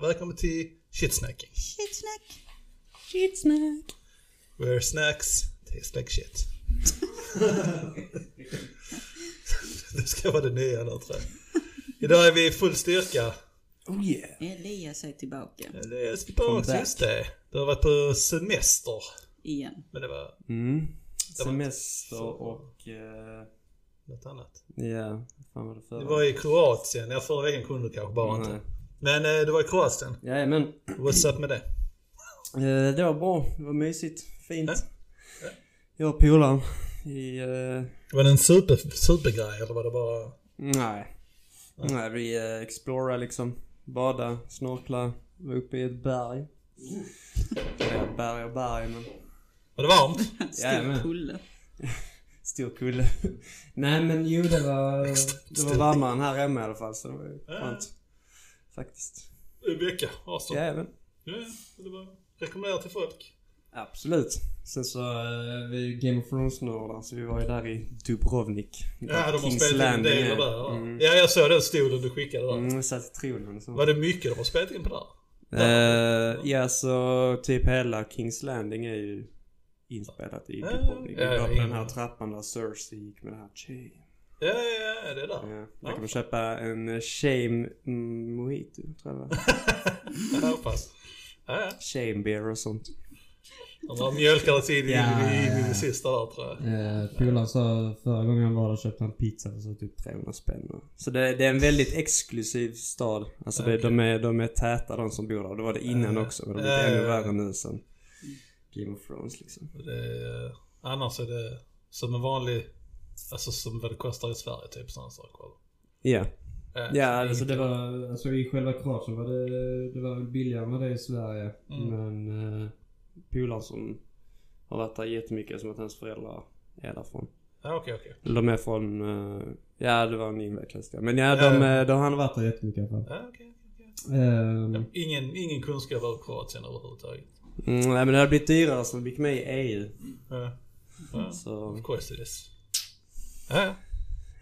Välkommen till Shitsnacking. Shitsnack. Shitsnack. Where snacks taste like shit. det ska vara det nya nu tror jag. Idag är vi i full styrka. Oh yeah. Elias är tillbaka. Det är tillbaka, just det. Du har varit på semester. Igen. Men det var Mm. Det var Semester så- och... eh, något annat. Ja, fan var det förra? Du var i Kroatien. Ja, förra veckan kunde du kanske bara Nej. inte. Men eh, du var i Kroatien. Jajamän. What's up med det? Eh, det var bra. Det var mysigt. Fint. Ja. Ja. Jag och polaren i... eh, Var det en super, supergrej eller var det bara... nej. Nej, vi uh, explorade liksom. Bada, snorkla, var uppe i ett berg. Ja, berg och berg men... Var det varmt? Jajamän. Stor kulle. Stor kulle. Nej men jo det var... Det var varmare än här hemma i alla fall så det var ju skönt. Faktiskt. En vecka, Arsenal. Jajamän. Ja, ja, det var rekommenderat till folk. Absolut. Sen så, uh, vi är Game of Thrones-nördar så vi var ju där i Dubrovnik. Ja, de har Kings spelat in delar är. där. Ja. Mm. ja, jag såg den stolen du skickade där. Mm, satt i tronen så. Var det mycket de har spelat in på där? Eh, ja, så typ hela Kings Landing är ju inspelat i Ja, Dubrovnik. Ja, ja, var på den här trappan där Cersei gick med det här chain. Ja, ja, ja, det är där. Ja, där kan man köpa en eh, shame mm, mojito, tror jag det. Jag hoppas. Ja, ja. Shame beer och sånt. De har mjölkat oss in i, Ja, i, i, ja. det sista där tror jag. Eh, Polaren sa förra gången han var där köpte han pizza för så typ 300 spänn. Så det, det är en väldigt exklusiv stad. Alltså det, Okej. de, är, de är täta de som bor där. Det var det innan Ja. också men de är Ja, ännu värre nu sen Game of Thrones liksom. Det annars är det som en vanlig, alltså som vad det kostar i Sverige typ sådana saker. Ja. Ja, Ja, så alltså det var, alltså i själva Kroatien var det, det var billigare än vad det i Sverige. Mm. Men uh, polaren som har varit där jättemycket som att hans föräldrar är därifrån. Ja, okej, okej. Eller de är från, eh, ja det var en invecklad historia. Men ja, Ja, de, ja. eh, de, han har varit där jättemycket i alla fall. Ja, okej, okej, okej. Ehm, Ingen, ingen kunskap om Kroatien överhuvudtaget. Mm, nej men det har blivit dyrare sen vi gick med i EU. Ja. Ja. Så, Of course it is. Ja,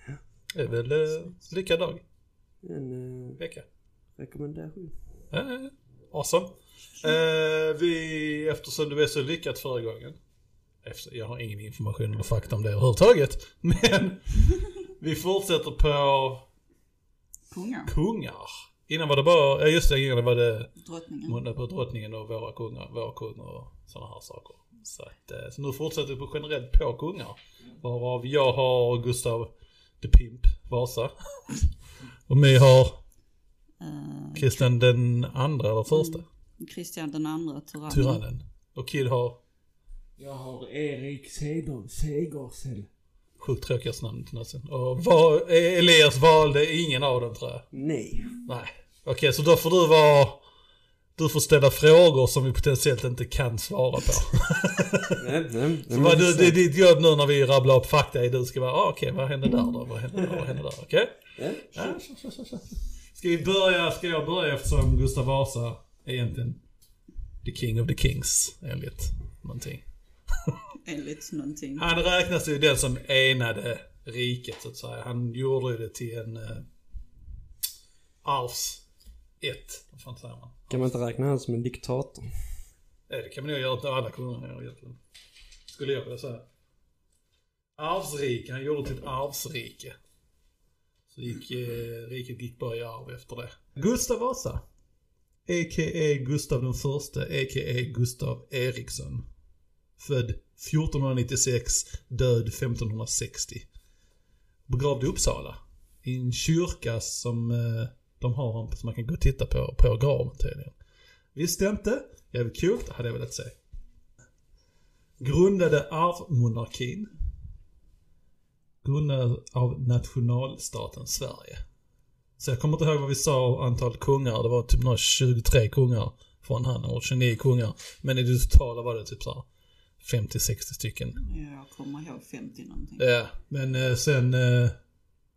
ja. Det är väl eh, lyckad dag. en uh, Vecka. rekommendation. Ja, ja, ja. Awesome. Eh, vi, eftersom det var så lyckat förra gången. Efter, jag har ingen information eller fakta om det överhuvudtaget. Men vi fortsätter på Kungar. kungar. Innan var det bara, ja just det, innan var det Drottningen. måndag på drottningen och våra kungar, våra kungar och sådana här saker. Så, att, eh, så nu fortsätter vi på generellt på kungar. Varav jag har Gustav the Pimp Vasa. Och My har Eh, Kristian den andra eller första. Christian den andra, tyrannen. Tyrannen. Och Kid har Jag har Erik Seger, Segersen. sjukt tråkigaste namnet någonsin. Och var, Elias valde ingen av dem tror jag. Nej. Nej. Okej, så då får du vara... Du får ställa frågor som vi potentiellt inte kan svara på. nej, nej, Så du, det är ditt jobb nu när vi rabblar upp fakta är du ska vara, ah, okej vad hände där då? Vad hände där? Vad hände där? Okej? Ja, Ja, så. Ska vi börja, ska jag börja eftersom Gustav Vasa är egentligen the king of the kings enligt någonting. Enligt någonting. Han räknas ju den som enade riket så att säga. Han gjorde ju det till en uh, arvs ett. Vad säger man? Kan man inte räkna han som en diktator? Ja, det kan man nog göra till alla kungar egentligen. Skulle jag vilja säga. Arvsrike, han gjorde till ett arvsrike. Så gick, eh, riket gick bara i arv efter det. Gustav Vasa. A.k.a. Gustav den förste, a.k.a. Gustav Eriksson. Född 1496, död 1560. Begravd i Uppsala. I en kyrka som eh, de har honom, som man kan gå och titta på, på graven tydligen. Visste jag inte. Jävligt kul, det hade jag velat se. Grundade arvmonarkin. Grundad av nationalstaten Sverige. Så jag kommer inte ihåg vad vi sa antal kungar. Det var typ några 23 kungar från han, och 29 kungar. Men i det totala var det typ så här 50-60 stycken. Jag kommer ihåg 50 någonting. Ja, men eh, sen, eh,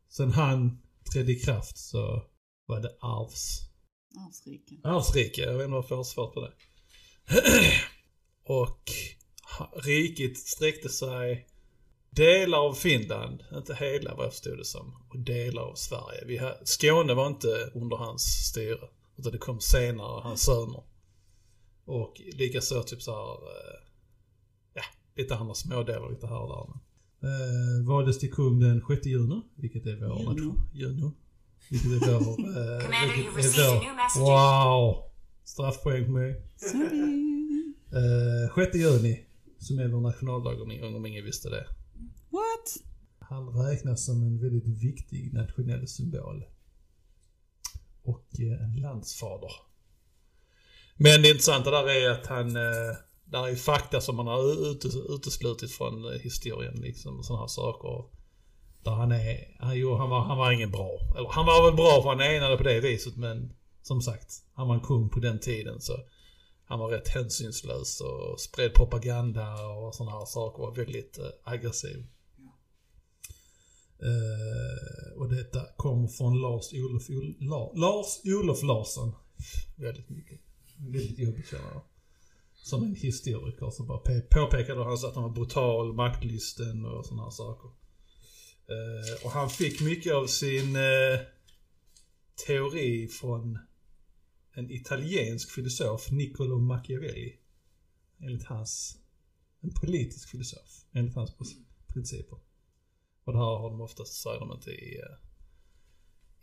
sen han trädde i kraft så var det arvs... Arvsrike. Arvsrike, jag vet inte varför jag har svårt på det. och riket sträckte sig delar av Finland, inte hela vad jag förstod det som, och delar av Sverige. Vi ha, Skåne var inte under hans styre, Utan det kom senare, hans söner. Och likaså typ så här, eh, ja, lite andra smådelar lite här och där. Eh, valdes till kung den 6 juni, vilket är vår Juno. nation. Juno. Vår... Eh, Commander, vilket you've är received a vår- new message. Wow! Straffpoäng på mig. Eh, 6 juni, som är vår nationaldag om, om ingen visste det. What? Han räknas som en väldigt viktig nationell symbol. Och eh, en landsfader. Men det intressanta där är att han, eh, där är fakta som man har utes- uteslutit från eh, historien liksom och sådana här saker. Där han är, han, jo, han, var, han var ingen bra. Eller han var väl bra för han enade på det viset men som sagt, han var en kung på den tiden så han var rätt hänsynslös och spred propaganda och sådana här saker. Var väldigt eh, aggressiv. Eh, och detta kommer från Lars-Olof Ol- La- Lars-Olof Larsson. Väldigt mycket. Väldigt jobbigt känner jag. Som en historiker som bara pe- påpekade han att han var brutal, maktlysten och sådana här saker. Eh, och han fick mycket av sin eh, teori från en italiensk filosof, Niccolo Machiavelli. Enligt hans, en politisk filosof, enligt hans principer. Och det här har de oftast, säger de inte i, eh,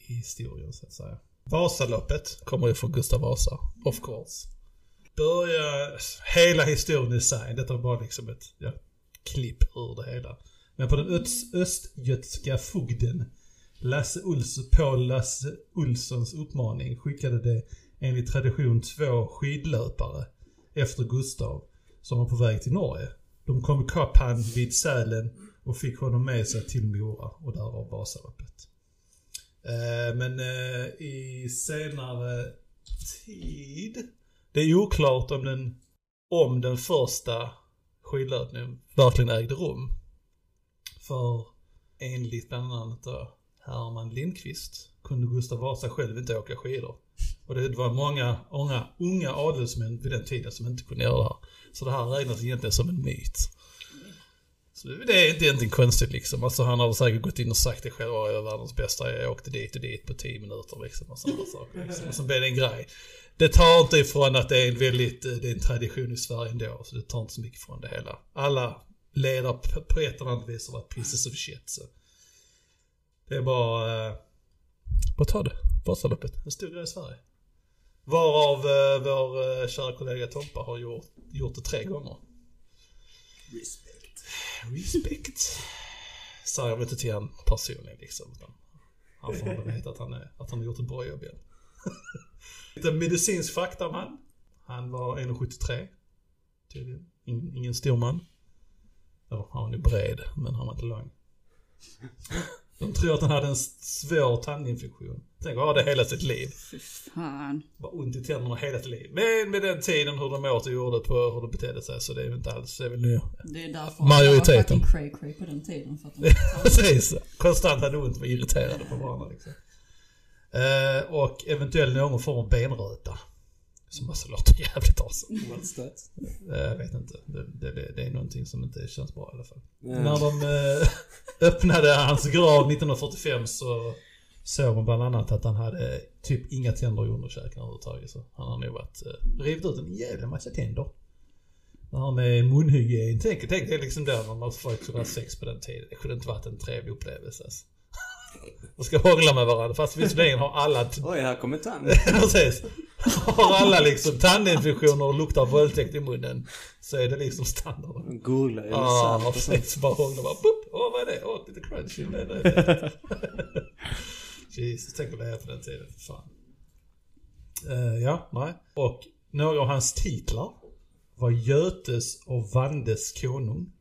i historien så att säga. Vasaloppet kommer ju från Gustav Vasa, of course. Börja, hela historien i sig, detta var bara liksom ett ja, klipp ur det hela. Men på den öst, östgötska fogden Lasse Olsson, på Lasse Olssons uppmaning skickade det enligt tradition två skidlöpare efter Gustav som var på väg till Norge. De kom ikapp han vid Sälen och fick honom med sig till Mora och där var Vasaloppet. Eh, men eh, i senare tid, det är oklart om den, om den första skidlöpningen verkligen ägde rum. För enligt bland annat då Herman Lindqvist kunde Gustav Vasa själv inte åka skidor. Och det var många, många unga adelsmän vid den tiden som inte kunde göra det här. Så det här räknas egentligen som en myt. Så det är inte egentligen konstigt liksom. Alltså han har säkert gått in och sagt det själv, jag är världens bästa, jag åkte dit och dit på 10 minuter liksom. Och sådana saker. Liksom. Och så blev det en grej. Det tar inte ifrån att det är en väldigt, eh, det är en tradition i Sverige ändå, så det tar inte så mycket från det hela. Alla ledare på- på ett eller annat vis har varit pieces of shit. Så. Det är bara, eh, bara ta det. Vasaloppet, en stor grej i Sverige. Varav eh, vår eh, kära kollega Tompa har gjort, gjort det tre gånger. Respect. Respect. Säger jag inte till han personligen liksom. Utan han får väl veta att han, är, att han har gjort ett bra jobb igen. Lite medicinsk fakta om han. Han var 1,73. Tydligen. Ingen, ingen stor man. Eller han var nog bred, men han var inte lång. De tror att han hade en svår tandinfektion. Tänk att ha det hela sitt liv. Fy fan. Bara ont i tänderna hela sitt liv. Men med den tiden hur de åt och gjorde på hur de betedde sig så det är inte alls, det är väl nu. Det är därför Majoriteten. var fucking cray-cray på den tiden. För att de Precis. Konstant hade ont och var irriterade på varandra liksom. Eh, och eventuellt någon form av benröta. Som också låter jävligt awesome. What's that? Eh, jag vet inte. Det, det, det är någonting som inte känns bra i alla fall. Ja. När de eh, öppnade hans grav 1945 så såg man bland annat att han hade typ inga tänder i underkäken överhuvudtaget. Så han har nog varit, eh, rivit ut en jävla massa tänder. Det här med munhygien. Tänk, tänk det liksom då när man folk skulle ha sex på den tiden. Det skulle inte varit en trevlig upplevelse. Alltså. De ska hångla med varandra fast visserligen har alla Oj, här kommer tand. Precis. Har alla liksom tandinfektioner och luktar våldtäkt i munnen så är det liksom standard. Är det Ja, och sånt. precis. Bara hångla bara boop. Åh, vad är det? Åh, lite crunchy. Det är det. Jesus, tänk att leva på den tiden. Fan. Eh, ja, nej. Och några av hans titlar var Götes och Vandes konung.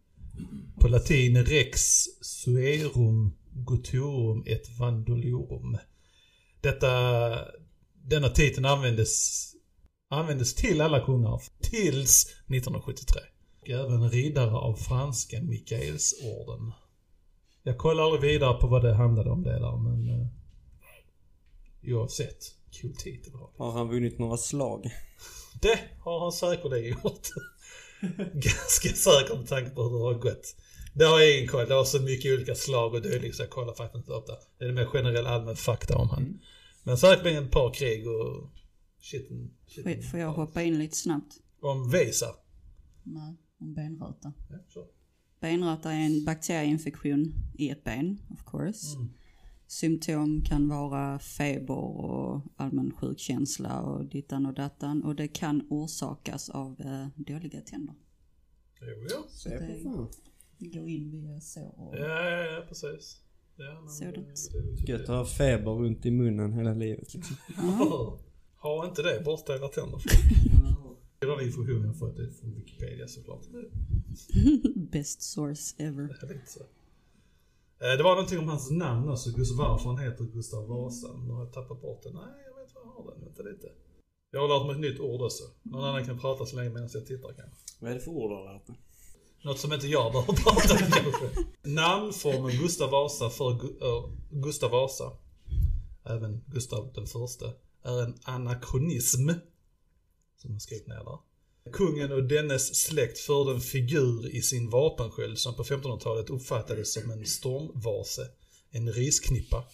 På latin rex suerum guturum et vandoliorum. Detta, denna titeln användes, användes till alla kungar tills 1973. Och även riddare av franska Mikaelsorden. Jag kollar aldrig vidare på vad det handlade om det där men eh, oavsett, kul titel har han vunnit några slag? det har han säkerligen gjort. Ganska säkert med tanke på hur det har gått. Det har jag ingen koll. Det har så mycket olika slag och dylikt så jag kollar faktiskt inte upp det. Det är mer generell allmän fakta om han. Men säkerligen ett par krig och Får, shitten. får jag hoppa in lite snabbt? Om Vesa. Nej, om benröta. Ja, så. Benröta är en bakterieinfektion i ett ben, of course. Mm. Symptom kan vara feber och allmän sjukkänsla och dittan och dattan. Och det kan orsakas av eh, dåliga tänder. Jo, ja. Fan. Det går in via sår och... Ja, ja, ja, precis. Ja, men, Sådant. det- Gött att ha feber runt i munnen hela livet liksom. Ha inte det, borsta era tänder. Det var den informationen jag fått från Wikipedia såklart. Best source ever. Det är lite så. Eh, Det var någonting om hans namn också, Gustav, varför han heter Gustav Vasa. Nu har jag tappat bort det. Nej, jag vet vad jag har den. Vänta lite. Jag har lärt mig ett nytt ord också. Någon annan kan prata så länge medan jag tittar kanske. Vad är det för ord du har lärt dig? Något som inte jag behöver prata om kanske. Namnformen Gustav Vasa för Gu- eh, Gustav Vasa, även Gustav den förste, är en anakronism. Som jag skrivit ner där. Kungen och dennes släkt förde en figur i sin vapensköld som på 1500-talet uppfattades som en stormvase, en risknippa.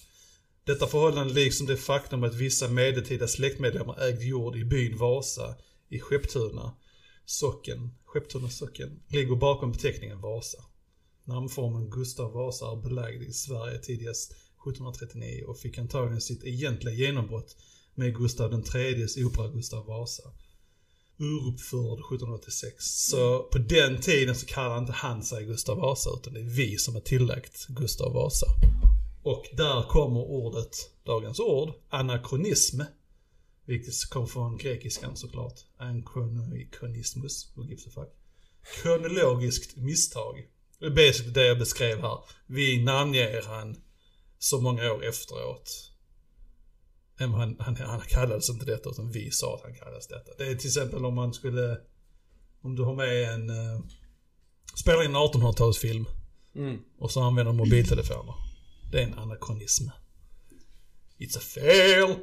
Detta förhållande liksom det faktum att vissa medeltida släktmedlemmar ägde jord i byn Vasa i Skepptuna socken, Skepptuna socken, ligger bakom beteckningen Vasa. Namnformen Gustav Vasa är belagd i Sverige tidigast 1739 och fick antagligen sitt egentliga genombrott med Gustav den tredjes opera Gustav Vasa. Uruppförd 1786. Så på den tiden så kallar inte han sig Gustav Vasa utan det är vi som har tillagt Gustav Vasa. Och där kommer ordet, dagens ord, anakronism. Vilket kom från grekiskan såklart. Anchronismus, who gives a fuck. Kronologiskt misstag. Det är basically det jag beskrev här. Vi namnger han så många år efteråt. Han, han, han kallades inte detta utan vi sa att han kallades detta. Det är till exempel om man skulle, om du har med en, uh, spelar in en 1800-talsfilm Mm. och så använder mobiltelefoner. Det är en anakronism. It's a fail!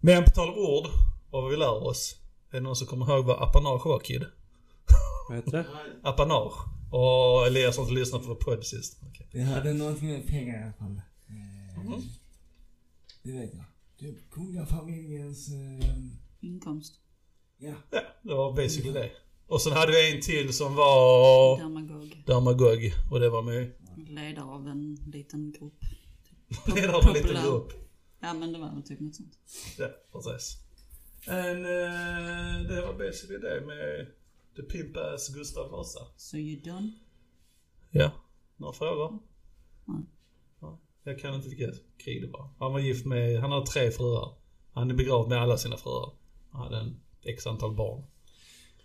Men på tal om ord och vad vi lär oss. Är det någon som kommer ihåg vad apanage var Kid? Vad heter det? Apanage. Och Elias har inte lyssnat på podd sist. Okej. Det hade någonting med pengar i alla fall. Eh, Mhm. Det vet jag. Typ kungafamiljens... Eh, Inkomst. ja. Ja, det var basically det. Och sen hade vi en till som var Dermagog. Dermagog. Och det var med Ledare av en liten grupp. ledare av en liten grupp. Ja men det var väl typ något sånt. Ja, precis. En, eh, det var basically det med The Pimp Ass Gustav Vasa. So you done? Ja. Några frågor? Nej. Ja. Jag kan inte vilket krig det var. Han var gift med, han har tre fruar. Han är begravd med alla sina fruar. Han hade en x antal barn.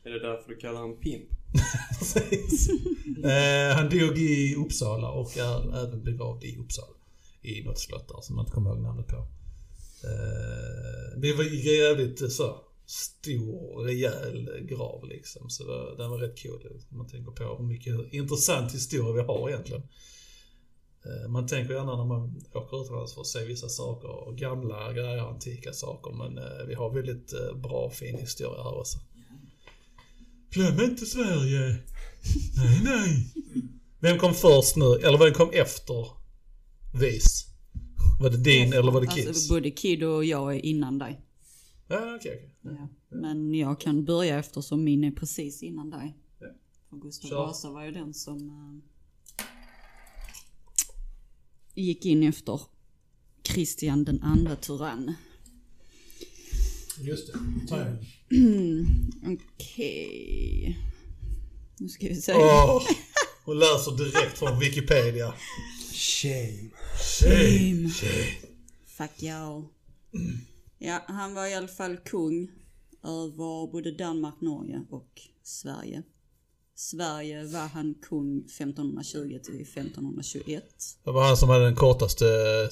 Är det därför du kallar honom pimp? Precis. eh, han dog i Uppsala och är även begravd i Uppsala. I något slott där som jag inte kommer ihåg namnet på. Eh, det var jävligt så stor, rejäl grav liksom. Så det, den var rätt cool. Om man tänker på hur mycket intressant historia vi har egentligen. Eh, man tänker gärna när man åker utomlands för att se vissa saker, och gamla grejer, antika saker. Men eh, vi har väldigt eh, bra, fin historia här också. Glöm inte Sverige! Nej, nej. Vem kom först nu? Eller vem kom efter Vis? Var det din eller var det Kids? Alltså både Kid och jag är innan dig. Ja, okej, okej. Ja. Men jag kan börja eftersom min är precis innan dig. Ja. För Gustav Kör. Vasa var ju den som eh, gick in efter Kristian den andra tyrann. Just det. Ta igen. Okej. Nu ska vi se. Åh, hon läser direkt från Wikipedia. Shame. Shame, shame. Fuck y'all. Ja, han var i alla fall kung över både Danmark, Norge och Sverige. Sverige var han kung 1520 till 1521. Det var han som hade den kortaste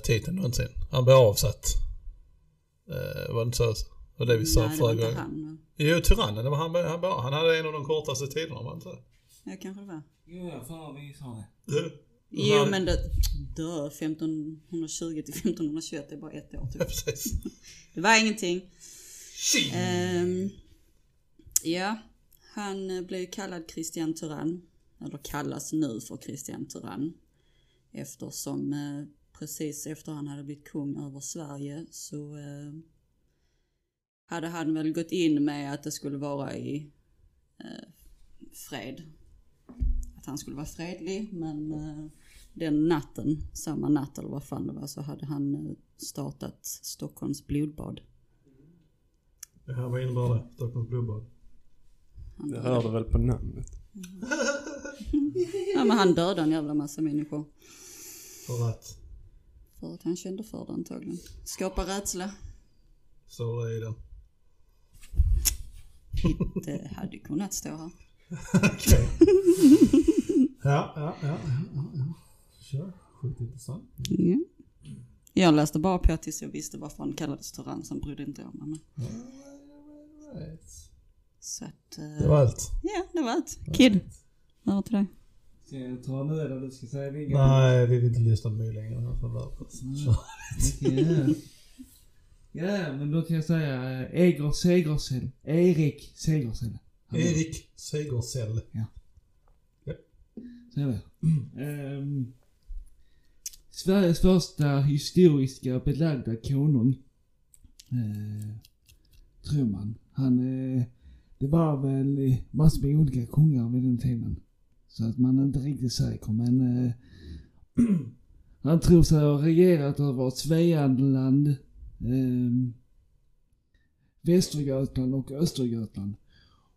titeln någonsin. Han blev avsatt. Eh, var det inte så? Det var det vi sa Nej, det var förra inte gången. han. Jo, tyrannen. Det var han, han, han hade en av de kortaste tiderna, var det inte det? Ja, kanske det var. Jo, jag för vi sa det. Jo, Han- men det... Dö, 1520 till 1521, det är bara ett år typ. Det var ingenting. Ehm, ja, han eh, blev kallad Christian Tyrann. Eller kallas nu för Christian Tyrann. Eftersom eh, precis efter han hade blivit kung över Sverige så eh, hade han väl gått in med att det skulle vara i eh, fred. Att han skulle vara fredlig men eh, den natten, samma natt eller vad fan det var, så hade han eh, startat Stockholms blodbad. Ja, vad innebär det? Stockholms blodbad? Han Jag hörde väl på namnet. ja, men han dödade en jävla massa människor. För att För att han kände för det antagligen. Skapa rädsla. så det i den. Det hade kunnat stå här. Ja, ja, ja, ja. Kör. Sjukt intressant. Ja. Jag läste bara på tills jag visste varför han kallades tyrann, sen brydde inte jag mig. Right. Så att, eh, Det var allt. ja det var allt. Kid, över till dig. Ska jag ta nu eller du ska säga Vigga? Nej, vi vill inte lyssna på mig längre. Jag får vara- Kör. Okej, ja. ja, men då kan jag säga eh, Egor Segersell. Erik Segersell. Erik Segersell. Så är det. Ehm, Sveriges första historiska belagda konung. Eh, tror man. Han, eh, det var väl eh, massor med olika kungar vid den tiden. Så att man är inte riktigt säker men eh, han tror sig ha regerat över Svealand, eh, Västergötland och Östergötland.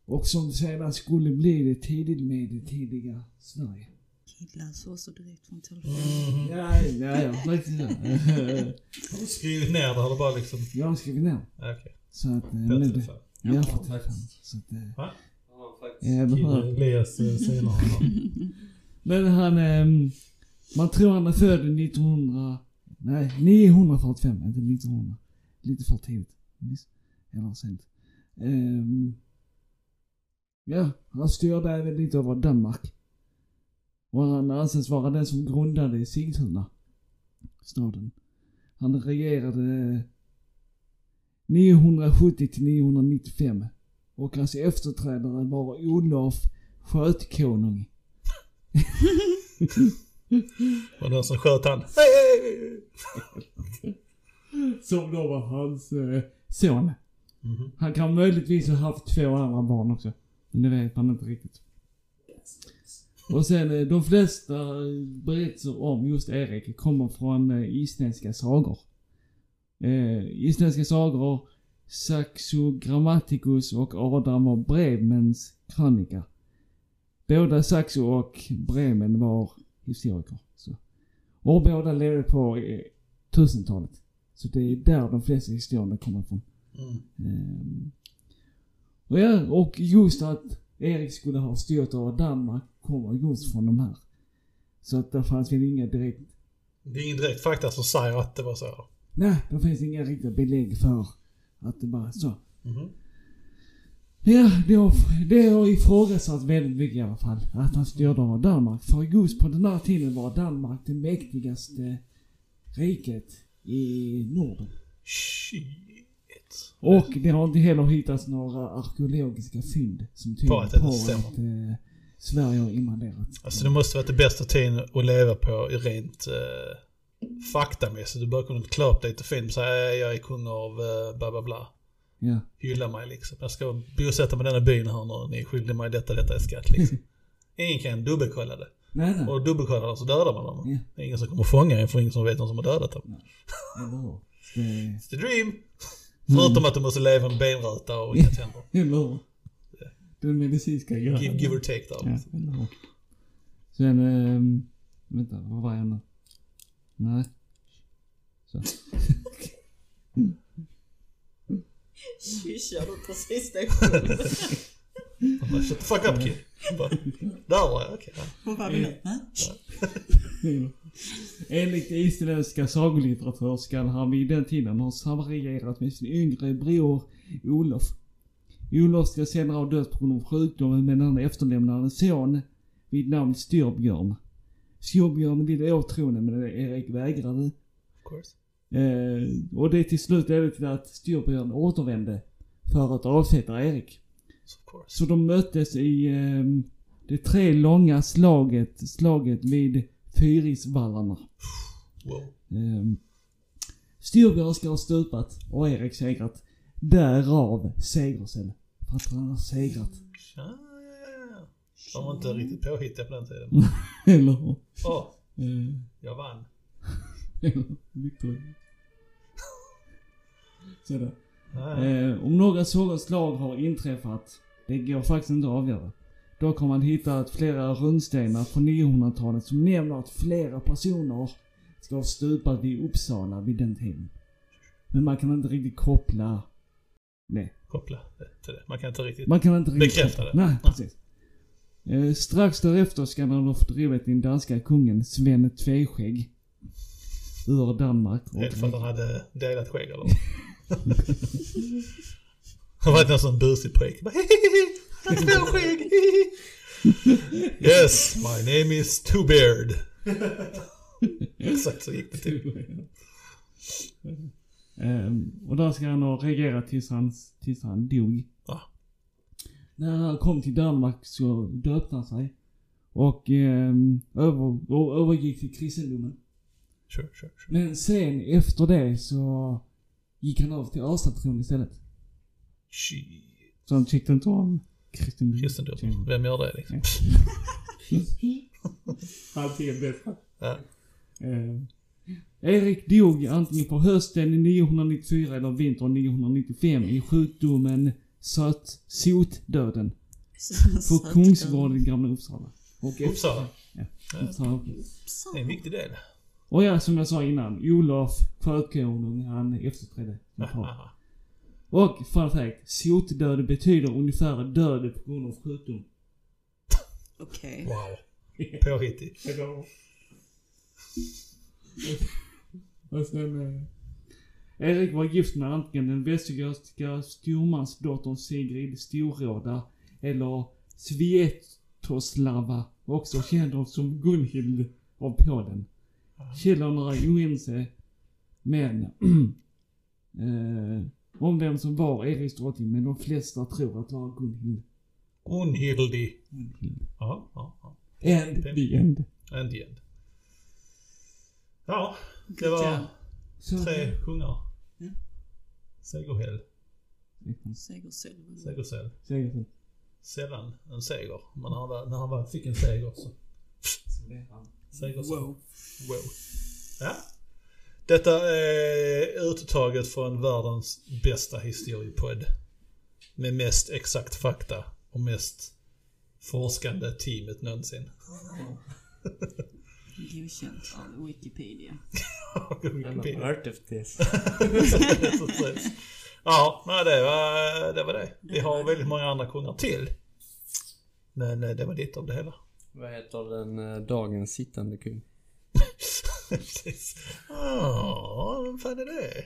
Och som sedan skulle bli det tidigt med det tidiga Sverige. Kid läser också direkt från telefonen. Mhm. Ja, ja, ja, faktiskt ja. Har du skrivit ner det? Har du bara liksom... Jag har skrivit ner. Ja, Okej. Så att... eh, Bättre nu- så. Ja, för tillfället. Så att... eh, Va? Jag Kid behöver. Elias eh, senare. Men han... ehm, man tror han är född 1900... Nej, 945, inte 1900. Lite för tidigt. Eller sent. Ehm, ja, han styrde även lite över Danmark. Och han anses vara den som grundade Sigtuna. Staden. Han regerade 970 till 995. Och hans efterträdare var Olof Skötkonung. Och den som sköt han. Som då var hans eh, son. Mhm. Han kan möjligtvis ha haft två andra barn också. Men det vet man inte riktigt. Och sen eh, de flesta eh, berättelser om just Erik kommer från eh, isländska sagor. Eh, isländska sagor, Saxo Grammaticus och Adam och Bremens krönika. Båda Saxo och Bremen var historiker. Så. Och båda levde på eh, 1000-talet. Så det är där de flesta historierna kommer ifrån. Mm. Ehm, och ja, och just att Erik skulle ha styrt över Danmark kommer just från de här. Så att det fanns väl inga direkt, Det är ingen direkt fakta som säger att det var så. nej, det finns inga riktiga belägg för att det var så. Mhm. Ja, det har, det har ifrågasatt väldigt mycket i alla fall. Att han styrde över Danmark. För just på den här tiden var Danmark det mäktigaste riket i Norden. Shit. Och det har inte heller hittats några arkeologiska fynd som tyder På på att att, det stämmer. eh, Sverige har invaderat. Alltså det måste varit det bästa tiden att leva på rent eh, faktamässigt. Du bara kunde klä upp dig lite fint och säga jag är kung av eh, bla bla bla. Ja. Hylla mig liksom. Jag ska bosätta mig i denna byn här nu. Ni är skyldiga mig detta, detta i skatt liksom. Ingen kan dubbelkolla det. Nej, nej. Och dubbelkollar så dödar man dem. Ja. Det är ingen som kommer fånga en för ingen som vet vem som har dödat dem. Hur? Det... It's the dream. Förutom att du måste leva med benröta och inga tänder. Eller hur? Den medicinska grejen. Give, give or take där. Ja, eller hur? Sen, ehm... Vänta, vad var jag nu? Nej. Så. Kyssar du precis det Han bara, shut the fuck up kid. Bara, Där var jag, okej. ja. Vad var vi nu? Enligt isländska sagolitteratur skall han vid den tiden ha samregerat med sin yngre bror Olof. Olof ska senare ha dött på grund av sjukdomen men han efterlämnar en son vid namn Styrbjörn. Styrbjörn ville åt tronen men Erik vägrade. Of course. Eh, och det till slut ledde till att Styrbjörn återvände för att avsätta Erik. Så de möttes i ehm, det tre långa slaget, slaget vid Fyrisvallarna. Wow. Styrbjörn ska ha stupat och Erik segrat. Därav segercell. För att han har segrat. Ja, ja, ja. De var inte riktigt påhittiga på den tiden. Eller hur? Åh, Eh, jag vann. Victor. Så det. Ja. Eh, om några sådana slag har inträffat, det går faktiskt inte att avgöra. Dock har man hittat flera runstenar från 900-talet som nämner att flera personer ska ha stupat vid Uppsala vid den tiden. Men man kan inte riktigt koppla det. Koppla det till det. Man kan inte riktigt... Man kan inte riktigt Bekräfta koppla. det. Nej, precis. Eh, strax därefter ska man ha fördrivit den danska kungen Sven Tveskägg. Ur Danmark. och- Helt för att han hade delat skägg eller? Han var en sån busig pojke. Bara, "Hehehe, Han har två skägg. hehehe." Yes, my name is Two Beard. Exakt så gick det till. Ehm, och där ska han ha reagerat tills han, tills han dog. Ja. När han kom till Danmark så döpte han sig. Och, ehm, över, och övergick till kristendomen. Sure, sure, sure. Men sen efter det så gick han över till Asatron istället. Shit. Så han tyckte inte om kristendom. Kristendom. Vem gör det liksom? Alltid är bättre. Ja. Eh, Erik dog antingen på hösten 994 eller vintern 995 i sjukdomen söt, sotdöden på Kungsgården i Gamla Uppsala. Och Uppsala. Ja, Uppsala. Det är en viktig del. Och ja, som jag sa innan, Olof Skötkonung, han efterträdde sin far. Och fun fact, sotdöd betyder ungefär död på grund av sjukdom. Okej. Wow. Påhittig. Och sen, eh, Erik var gift med antingen den västgötska stormansdottern Sigrid Storråda eller Svietoslava, också känd som Gunhild av Polen. Källorna är oense, men eh, om vem som var Eriks drottning, men de flesta tror att det var Gunhild. Unhildig. Gunhild. Ja, ja, ja. And the end. And the end. Ja, det var Så, tre kungar. Ja. Segerhäll. Segersäll. Säger så. Sällan en seger. Men när han, var, när han var, fick en seger så. Segersäll. Wow. Wow. Ja. Detta är uttaget från världens bästa historiepodd. Med mest exakt fakta och mest forskande teamet någonsin. Godkänt av Wikipedia. Precis. ja, nej, det var, det var det. Vi har väldigt många andra kungar till. Men eh, det var lite av det hela. Vad heter den eh, dagens sittande kung? Precis. Ja, vem fan är det?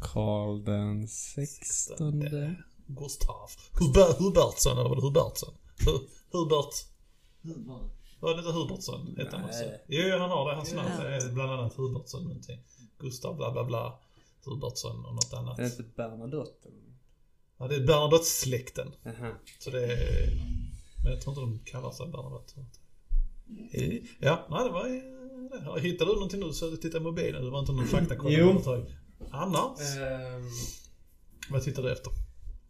Karl den sextonde. Gustav. Hubert, Hubertsson, eller var det Hubertsson? Hu- Hubert. Var det inte Hubertsson? Hette han också? Jo, han har det. Hans namn är bland annat Hubertsson någonting. Gustav bla bla bla. Hubertsson och något annat. Är det inte Bernadotte? Ja, det är Bernadotte-släkten. Jaha. Så det är... Men jag tror inte de kallar sig Bernadotte. Eh, Ja, nej det var eh, det. Hittade du någonting nu så titta i mobilen? Det var inte någon faktakoll Jo. Annars? Ehm, Vad tittar du efter?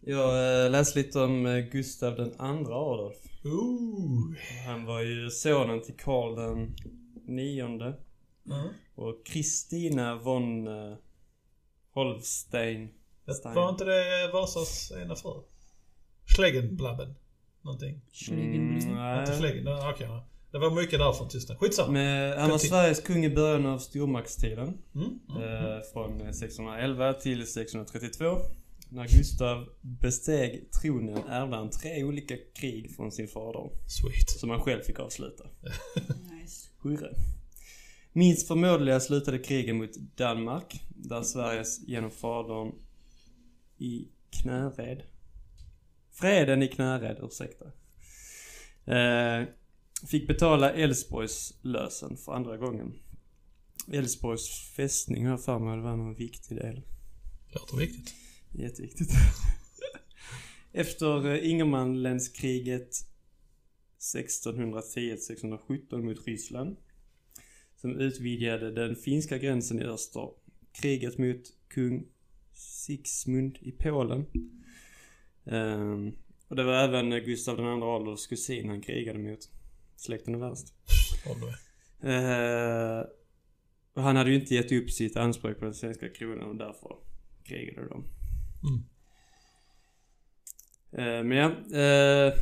jag eh, läste lite om eh, Gustav den andra Adolf. Ooh. Han var ju sonen till Karl den nionde. Mm. Och Kristina von uh, Holstein. Det var inte det Vasas ena fru? Schlegenblabben? Någonting? Mm, Inte nej. Schlegen, det- okej. ja. Det var mycket där från Tyskland. Skitsamma. Men han var Sveriges kung i början av stormaktstiden. Mm. Mm. Eh, från 1611 till 1632. När Gustav besteg tronen ärvde han tre olika krig från sin fader. Sweet. Som han själv fick avsluta. Nice. Hurra. Minst förmådliga slutade krigen mot Danmark, där Sveriges genom fadern i Knäred. Freden i Knäred, ursäkta. Eh, fick betala Älvsborgs lösen för andra gången. Älvsborgs fästning har jag för mig det var en viktig del. Låter viktigt. Jätteviktigt. Efter eh, Ingermanlänskriget 1610-1617 mot Ryssland. Som utvidgade den finska gränsen i öster. Kriget mot kung Sigismund i Polen. Ehm, och det var även Gustav II Adolfs kusin han krigade mot. Släkten är värst. Eh, och han hade ju inte gett upp sitt anspråk på den svenska kronan och därför krigade de. Mm. Eh, men ja. Eh,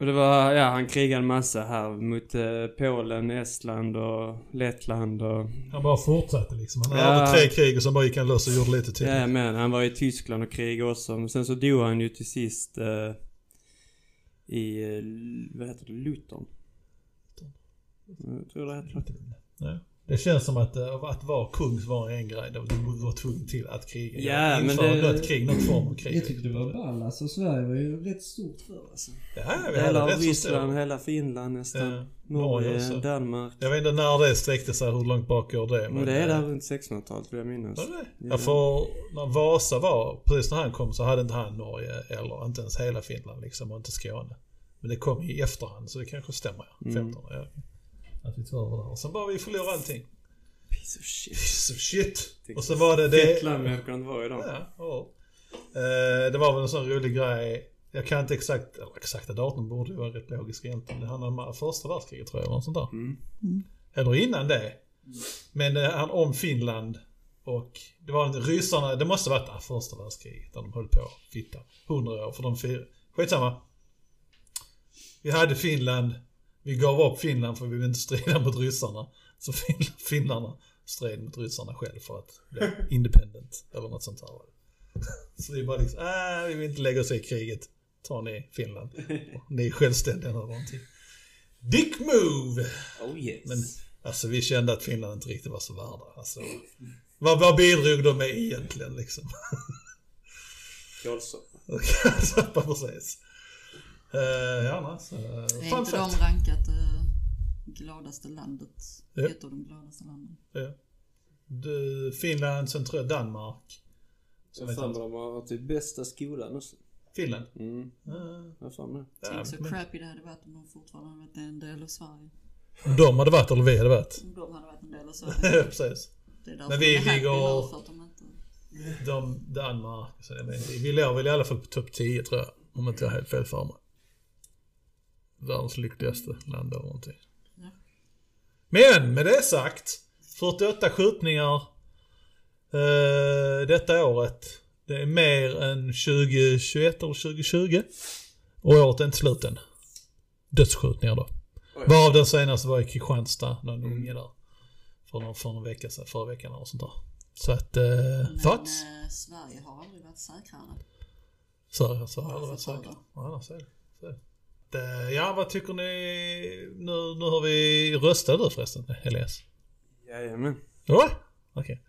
och det var, ja han krigade en massa här mot eh, Polen, Estland och Lettland och... Han bara fortsatte liksom. Han Ja. hade tre krig och sen bara gick han loss och gjorde lite till. Ja men han var i Tyskland och krigade också. Men sen så dog han ju till sist eh, i, eh, vad heter det, Luton? Jag tror det heter det. Ja. Det känns som att, eh, att vara kung var en grej. Du var tvungen till att kriga. Ja, men det- något krig, någon form av krig. Jag tyckte det var ball alltså. Sverige var ju rätt stort förr alltså. Ja, vi hade Hela rätt så Ryssland, stor. hela Finland nästan. Ja, Norge också. Danmark. Jag vet inte när det sträckte sig, hur långt bak går det? Men det är där runt 1600-talet vill jag minnas. Var det? Ja. För när Vasa var, precis när han kom så hade inte han Norge eller inte ens hela Finland liksom och inte Skåne. Men det kom i efterhand så det kanske stämmer ja. Mm. 15 ja. Att vi tog över där. Och sen bara vi förlorade allting. Piece of shit. Så shit. Och så var det det... Fett land vi kunnat vara idag. Ja, ja. Eh, det var väl en sån rolig grej. Jag kan inte exakt, eller exakta datum borde ju vara rätt logiskt egentligen. Det handlar om första världskriget tror jag, eller något sånt där. Mm. Eller innan det. Men eh, han om Finland och det var inte ryssarna, det måste varit ah, första världskriget där de höll på fitta. 100 år för de fyra. Skitsamma. Vi hade Finland, vi gav upp Finland för vi ville inte strida mot ryssarna. Så fin- finnarna stred mot ryssarna själv för att bli independent eller något sånt det. Så vi bara liksom, äh, vi vill inte lägga oss i kriget. Ta ni Finland. Ni är självständiga eller någonting. Dick move! Oh yes. Men alltså vi kände att Finland inte riktigt var så värda. Alltså, vad, vad bidrog de med egentligen liksom? Kålsoppa. Sappa precis. Uh, ja, annars. Uh, Är fun inte de rankat eh, gladaste landet? Ja. Ett av de gladaste landen. Ja. Du, Finland, sen tror jag Danmark. Jag har för mig de har typ bästa skolan också. Finland. Mm, Uh, jag har för mig ja, Tänk så men, crappy det hade varit om de fortfarande hade varit en del av Sverige. om de hade varit eller vi hade varit. Om de hade varit en del av Sverige. precis. Det är därför Men vi är ligger- för att de inte... De, Danmark. Så jag vet, vi låg väl i alla fall på topp 10 tror jag. Om inte jag har helt fel för mig. Världens lyckligaste land eller någonting. Ja. Men med det sagt. 48 skjutningar eh, detta året. Det är mer än 2021 eller 2020. Och året är inte slut än. Dödsskjutningar då. Oj. Varav den senaste var i Kristianstad, någon unge där. För någon, för någon vecka sedan, förra veckan eller sånt där. Så att, eh, Men thoughts? eh, Sverige har aldrig varit säkrare. Så, så har Ja, varit det. Ja, så är det. Så är det. Det- Ja, vad tycker ni? Nu, nu har vi röstat du förresten, Elias. Jajamän. Ja, okej.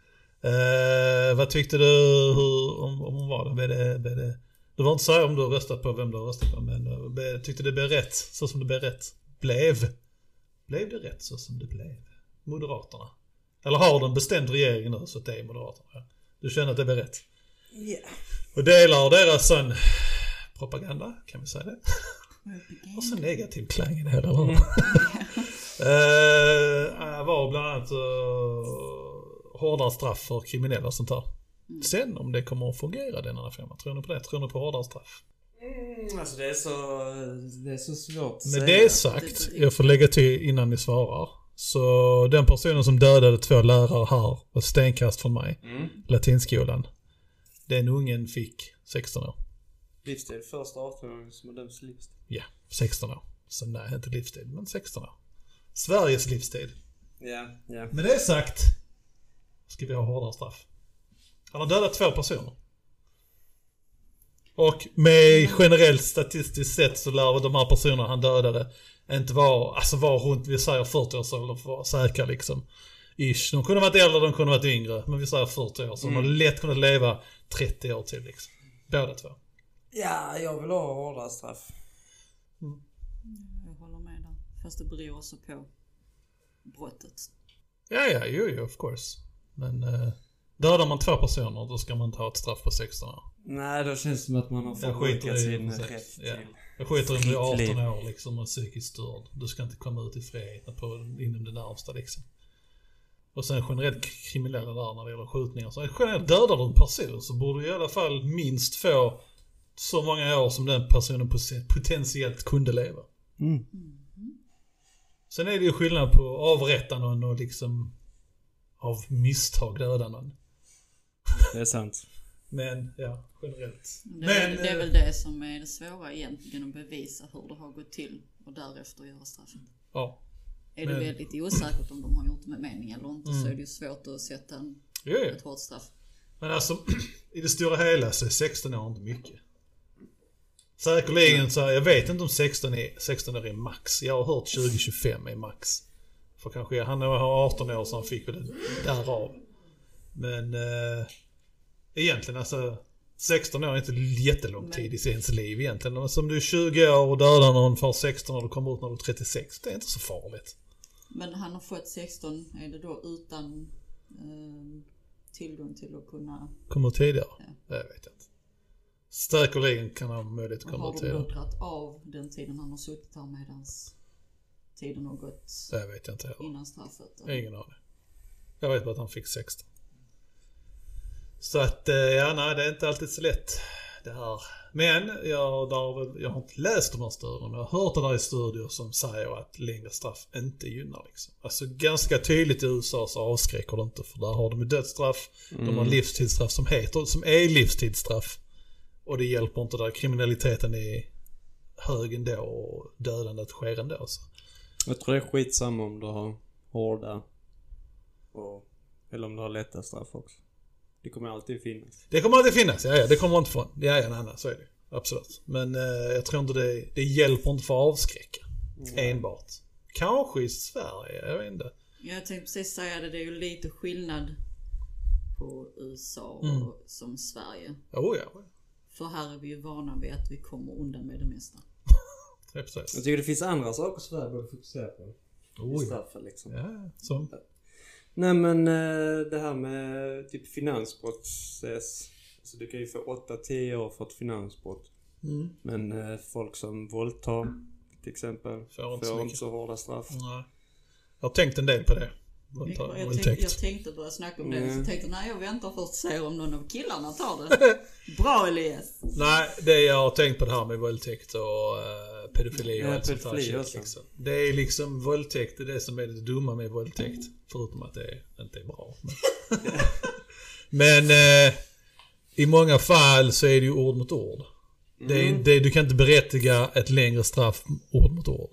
Eh, vad tyckte du hur, om, om hon var det? Blev det, blev det? Du var inte säga om du har röstat på vem du har röstat på, men eh, be- tyckte det blev rätt så som det blev rätt? Blev? Blev det rätt så som det blev? Moderaterna? Eller har du en bestämd regering nu så att det är Moderaterna? Du känner att det blev rätt? Ja. Och delar deras sån propaganda, kan vi säga det? Och så negativ klang i det hela, hur? Eh, var bland annat uh, hårdare straff för kriminella och sånt där. Sen om det kommer att fungera den andra femman, tror ni på det? Tror ni på hårdare straff? Mm, alltså det är så, det är så svårt att Med säga. det sagt, jag får lägga till innan ni svarar. Så den personen som dödade två lärare här var stenkast från mig, Mm. latinskolan. Den ungen fick 16 år. Livstid, första 18-åringen som har dömts till livstid. Ja, 16 år. Så nej, inte livstid, men 16 år. Sveriges livstid. Ja, ja. Med det sagt ska vi ha hårdare straff. Han har dödat två personer. Och med generellt statistiskt sett så lär de här personerna han dödade inte vara, alltså vara runt, vi säger 40 år så för att vara säkra liksom. Ish. De kunde varit äldre, de kunde varit yngre. Men vi säger 40 år. Så de har lätt kunnat leva 30 år till liksom. Båda två. Ja, jag vill ha hårdare straff. Jag håller med där. Fast det beror också på brottet. Ja, ja, jo, jo, of course. Men uh, dödar man två personer då ska man ha ett straff på 16 år. Nej, då känns det som att man har förbrukat i sin rätt till... Ja. Jag skiter i om du är Fritt 18 liv. år liksom och psykiskt störd. Du ska inte komma ut i frihet på, inom det närmsta liksom. och sen generellt kriminella där när det gäller skjutningar. Så generellt dödar du en person så borde du i alla fall minst få så många år som den personen pot- potentiellt kunde leva. Mm. Sen är det ju skillnad på att avrätta någon och liksom av misstag döda någon. Det är sant. Men ja, generellt. Det, Men, det är eh, väl det som är det svåra egentligen, att bevisa hur det har gått till och därefter göra straffet. Ja. Är Men- det väldigt osäkert om de har gjort det med mening eller inte så Mm. är det ju svårt att sätta en, Jo, jo. ett hårt straff. Men alltså, i det stora hela så är 16 år inte mycket. Säkerligen så, jag vet inte om 16 är, 16 år är max. Jag har hört 20-25 är max. För kanske, han har 18 år så han fick väl det därav. Men eh, egentligen alltså, 16 år är inte jättelång tid i ens liv egentligen. Men Som du är 20 år och dödar någon för 16 och du kommer ut när du är 36. Det är inte så farligt. Men han har fått 16, är det då utan eh, tillgång till att kunna... Kommer tidigare? Ja. Det vet jag inte. Säkerligen kan han ha möjlighet att komma Har ut de dragit av den tiden han har suttit här medans tiden har gått Det vet jag inte heller. innan straffet? Ingen aning. Jag vet bara att han fick 16. Så att, eh, ja nej det är inte alltid så lätt det här. Men jag, där, har jag har inte läst de här studierna, men jag har hört att det är studier som säger att längre straff inte gynnar liksom. Alltså ganska tydligt i USA så avskräcker det inte för där har de ju dödsstraff, de har livstidsstraff som heter, som är livstidsstraff. Och det hjälper inte där kriminaliteten är hög ändå och dödandet sker ändå. Så. Jag tror det är skitsamma om du har hårda och, eller om du har lätta straff också. Det kommer alltid finnas. Det kommer alltid finnas, ja, ja det kommer inte från. Ja, ja, nej, nej, så är det Absolut. Men eh, jag tror inte det, det hjälper inte för att avskräcka. Enbart. Kanske i Sverige, jag vet inte. Jag tänkte precis säga det, det är ju lite skillnad på USA och Mm. som Sverige. Jo, ja. För här är vi ju vana vid att vi kommer undan med det mesta. Jag tycker det finns andra saker Sverige borde fokusera på. I ja. straffen liksom. ja, som. Nej men eh, det här med typ finansbrottsprocess. Alltså du kan ju få 8-10 år för ett finansbrott. Mm. Men eh, folk som våldtar till exempel Får inte så inte så hårda straff. Nej. Jag har tänkt en del på det. Jag, Våldta- jag, tänkte, jag tänkte börja snacka om det, Mm. så tänkte nej jag väntar först och ser om någon av killarna tar det. Bra Elias! Nej, det jag har tänkt på det här med våldtäkt och uh, pedofili och Ja, allt sånt där liksom. Det är liksom våldtäkt, det är det som är det dumma med våldtäkt. Förutom att det inte är bra. Men, men eh, i många fall så är det ju ord mot ord. Det är, Mm. det, du kan inte berättiga ett längre straff ord mot ord.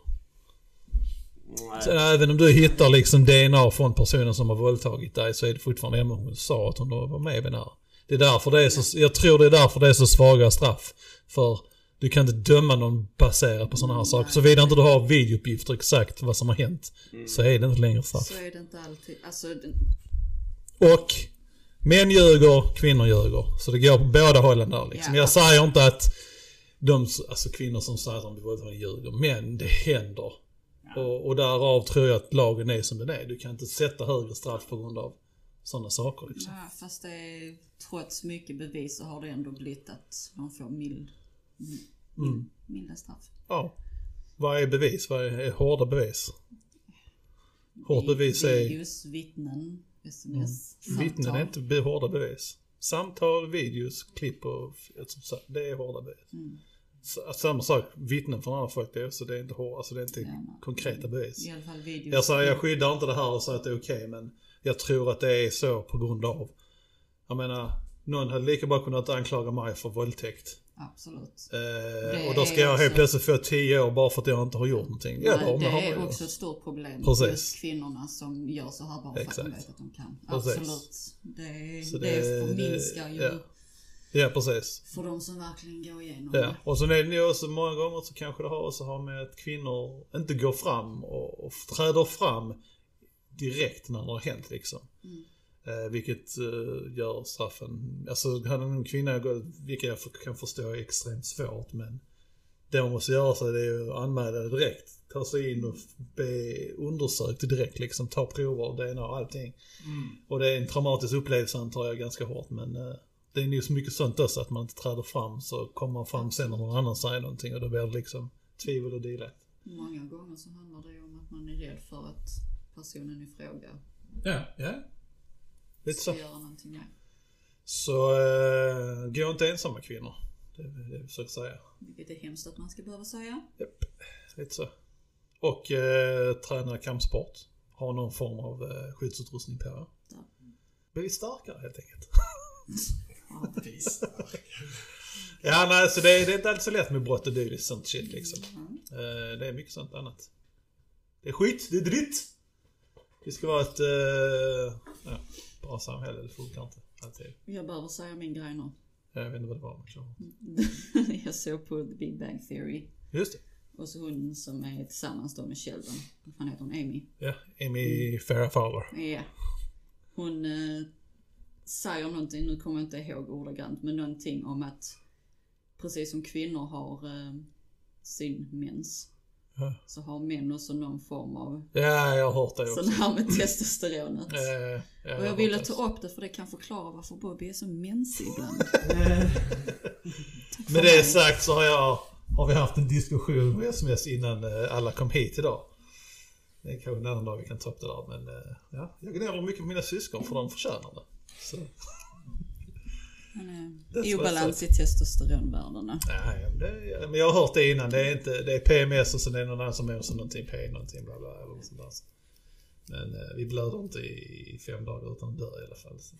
Sen även om du hittar liksom DNA från personen som har våldtagit dig så är det fortfarande, ja men hon sa att hon var med i den här. Det är därför det är så, jag tror det är därför det är så svaga straff. För du kan inte döma någon baserat på sådana här saker. Såvida inte du har videouppgifter exakt vad som har hänt. Så är det inte längre straff. Så är det inte alltid. Alltså, den, Och män ljuger, kvinnor ljuger. Så det går på båda hållen där liksom. Ja. Jag säger inte att de, alltså kvinnor som säger att de blir våldtagna ljuger. Men det händer. Och, och därav tror jag att lagen är som den är. Du kan inte sätta högre straff på grund av sådana saker liksom. ja, fast det är, trots mycket bevis så har det ändå blivit att de får mild, mild, Mm. milda straff. Ja. Vad är bevis? Vad är, är hårda bevis? Hårt bevis är... Videos, vittnen, sms, Vittnen samtal. är inte hårda bevis. Samtal, videos, klipp och... alltså, Det är hårda bevis. Mm. Samma sak, vittnen från andra folk, det är, så det är inte, hår, alltså det är inte Ja, nej. konkreta bevis. I alla fall videos. Jag säger, jag skyddar inte det här och säger att det är okej, men jag tror att det är så på grund av... Jag menar, någon hade lika bra kunnat anklaga mig för våldtäkt. Absolut. Eh, och då ska jag helt också- plötsligt få 10 år bara för att jag inte har gjort någonting. Nej, Eller om det är gjort. också ett stort problem. Precis. Just kvinnorna som gör så här bara för att de vet att de kan. Precis. Absolut. Det, det, det- förminskar ju ja. Ja, precis. för de som verkligen går igenom Ja, det. och så är det ju också många gånger så kanske det har också har med att kvinnor inte går fram och, och träder fram direkt när det har hänt liksom. Mm. Eh, vilket eh, gör straffen, alltså hade en kvinna gått, vilket jag kan förstå är extremt svårt men det man måste göra så är det ju att anmäla det direkt. Ta sig in och be undersökt direkt liksom, ta prover, DNA och allting. Och det är en traumatisk upplevelse antar jag ganska hårt men eh, det är ju så mycket sånt också att man inte träder fram så kommer man fram sen när någon annan säger någonting och då blir det liksom tvivel och delaktighet. Många gånger så handlar det ju om att man är rädd för att personen i fråga Ja, ja. Lite så. Ska göra någonting med. Så uh, gå inte ensamma kvinnor. Det är det jag försöker säga. Vilket är hemskt att man ska behöva säga. Japp, lite så. Och uh, träna kampsport. Ha någon form av uh, skyddsutrustning på er. Ja. Bli starkare helt enkelt. Ja. Nej, så det, är- det är inte alltid så lätt med brott och dylikt sånt shit liksom. Mm. Det är mycket sånt annat. Det är skit, det är dritt. Vi ska vara ett uh, ja, bra samhälle, det funkar inte alltid. Jag behöver säga min grej nu. Jag vet inte vad det var, men jag såg på The Big Bang Theory. Just det. Och så hon som är tillsammans då med Sheldon. Vad fan heter hon? Amy? Ja, Amy Farrah Fowler. Ja. Hon eh, säger någonting, nu kommer jag inte ihåg ordagrant, men någonting om att precis som kvinnor har eh, sin mens. Ja. Så har män också någon form av Ja, jag har hört det också. sån här med testosteronet. Eh, ja, Och har jag hört ville ta upp det för det kan förklara varför Bobby är så mensig ibland. Med det sagt så har jag har vi haft en diskussion med sms innan eh, alla kom hit idag. Det är kanske en annan dag vi kan ta upp det där men eh, ja, jag gnäller mycket på mina syskon för de förtjänar det. Så, I obalans i testosteronvärdena. ja, men det, ja, men jag har hört det innan. Det är, inte, det är PMS och sen är det någon annan som är så någonting P någonting bla bla eller något sånt där. Men eh, vi blöder inte i fem dagar utan dör i alla fall. Så.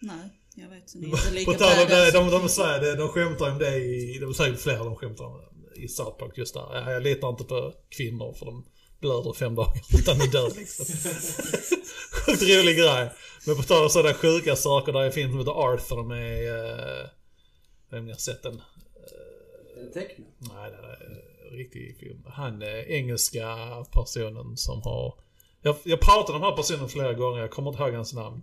Nej, jag vet. Inte lika På tal om det, de, som de, säger det, de skämtar om det i, de säger flera de skämtar om det i South Park just där. Ja, jag litar inte på kvinnor för de blöder fem dagar utan de dör liksom. Sjukt rolig grej. Men på tal om sådana sjuka saker, där är en film som heter Arthur med, uh, om ni har sett den? Teckna. Nej, det är en riktig film. Han är engelska personen som har... Jag, jag pratade om den här personen flera gånger, jag kommer inte ihåg hans namn.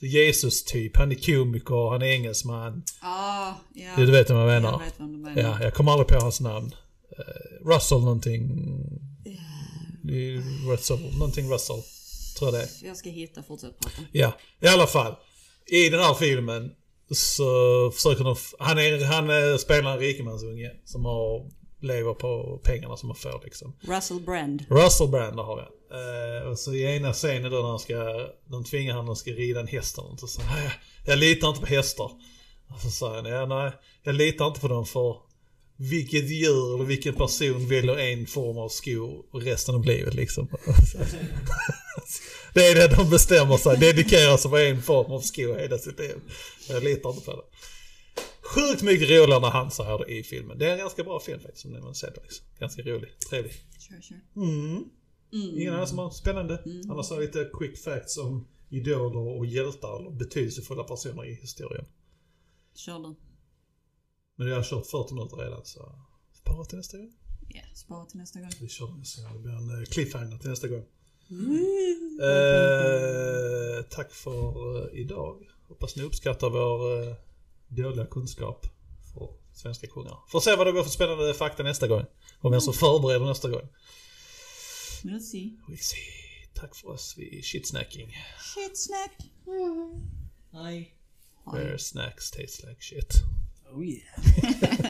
Jesus typ, han är komiker, han är engelsman. Ah, ja. Du vet vad jag menar? Jag vet vem du menar. Ja, jag kommer aldrig på hans namn. Eh, Russell någonting. Det är Russell, någonting Russell. Tror jag det är. Jag ska hitta, fortsätt prata. Ja, i alla fall. I den här filmen så försöker de... Han, är, han är, spelar en rikemansunge som har, lever på pengarna som han får liksom. Russell Brand. Russell Brand, har han. Eh, och så i ena scenen då när han ska, de tvingar han att ska rida en häst eller något. Så säger "Nej, jag litar inte på hästar. Och så säger han, ja nej, jag litar inte på dem för vilket djur eller vilken person väljer en form av sko resten av livet liksom. det är det de bestämmer sig, dedikerar sig för en form av sko hela sitt liv. Jag litar inte på det. Sjukt mycket roligare när han säger det i filmen. Det är en ganska bra film faktiskt, som man ser det liksom. Ganska rolig, trevlig. Sure, sure. Mm. Ingen annan som har spännande? Annars har jag lite quick facts om idoler och hjältar eller betydelsefulla personer i historien. Kör den. Men jag har kört 40 minuter redan så spara till nästa gång. Ja, spara till nästa gång. Vi kör nästa gång. Det blir en eh, cliffhanger till nästa gång. Eh, tack för eh, idag. Hoppas ni uppskattar vår eh, dåliga kunskap för svenska kungar. Får se vad det går för spännande fakta nästa gång. Och vem som förbereder nästa gång. We'll see. We see. Tack för oss vid shitsnacking. Shit snack. Hej. Where snacks taste like shit. Oh yeah.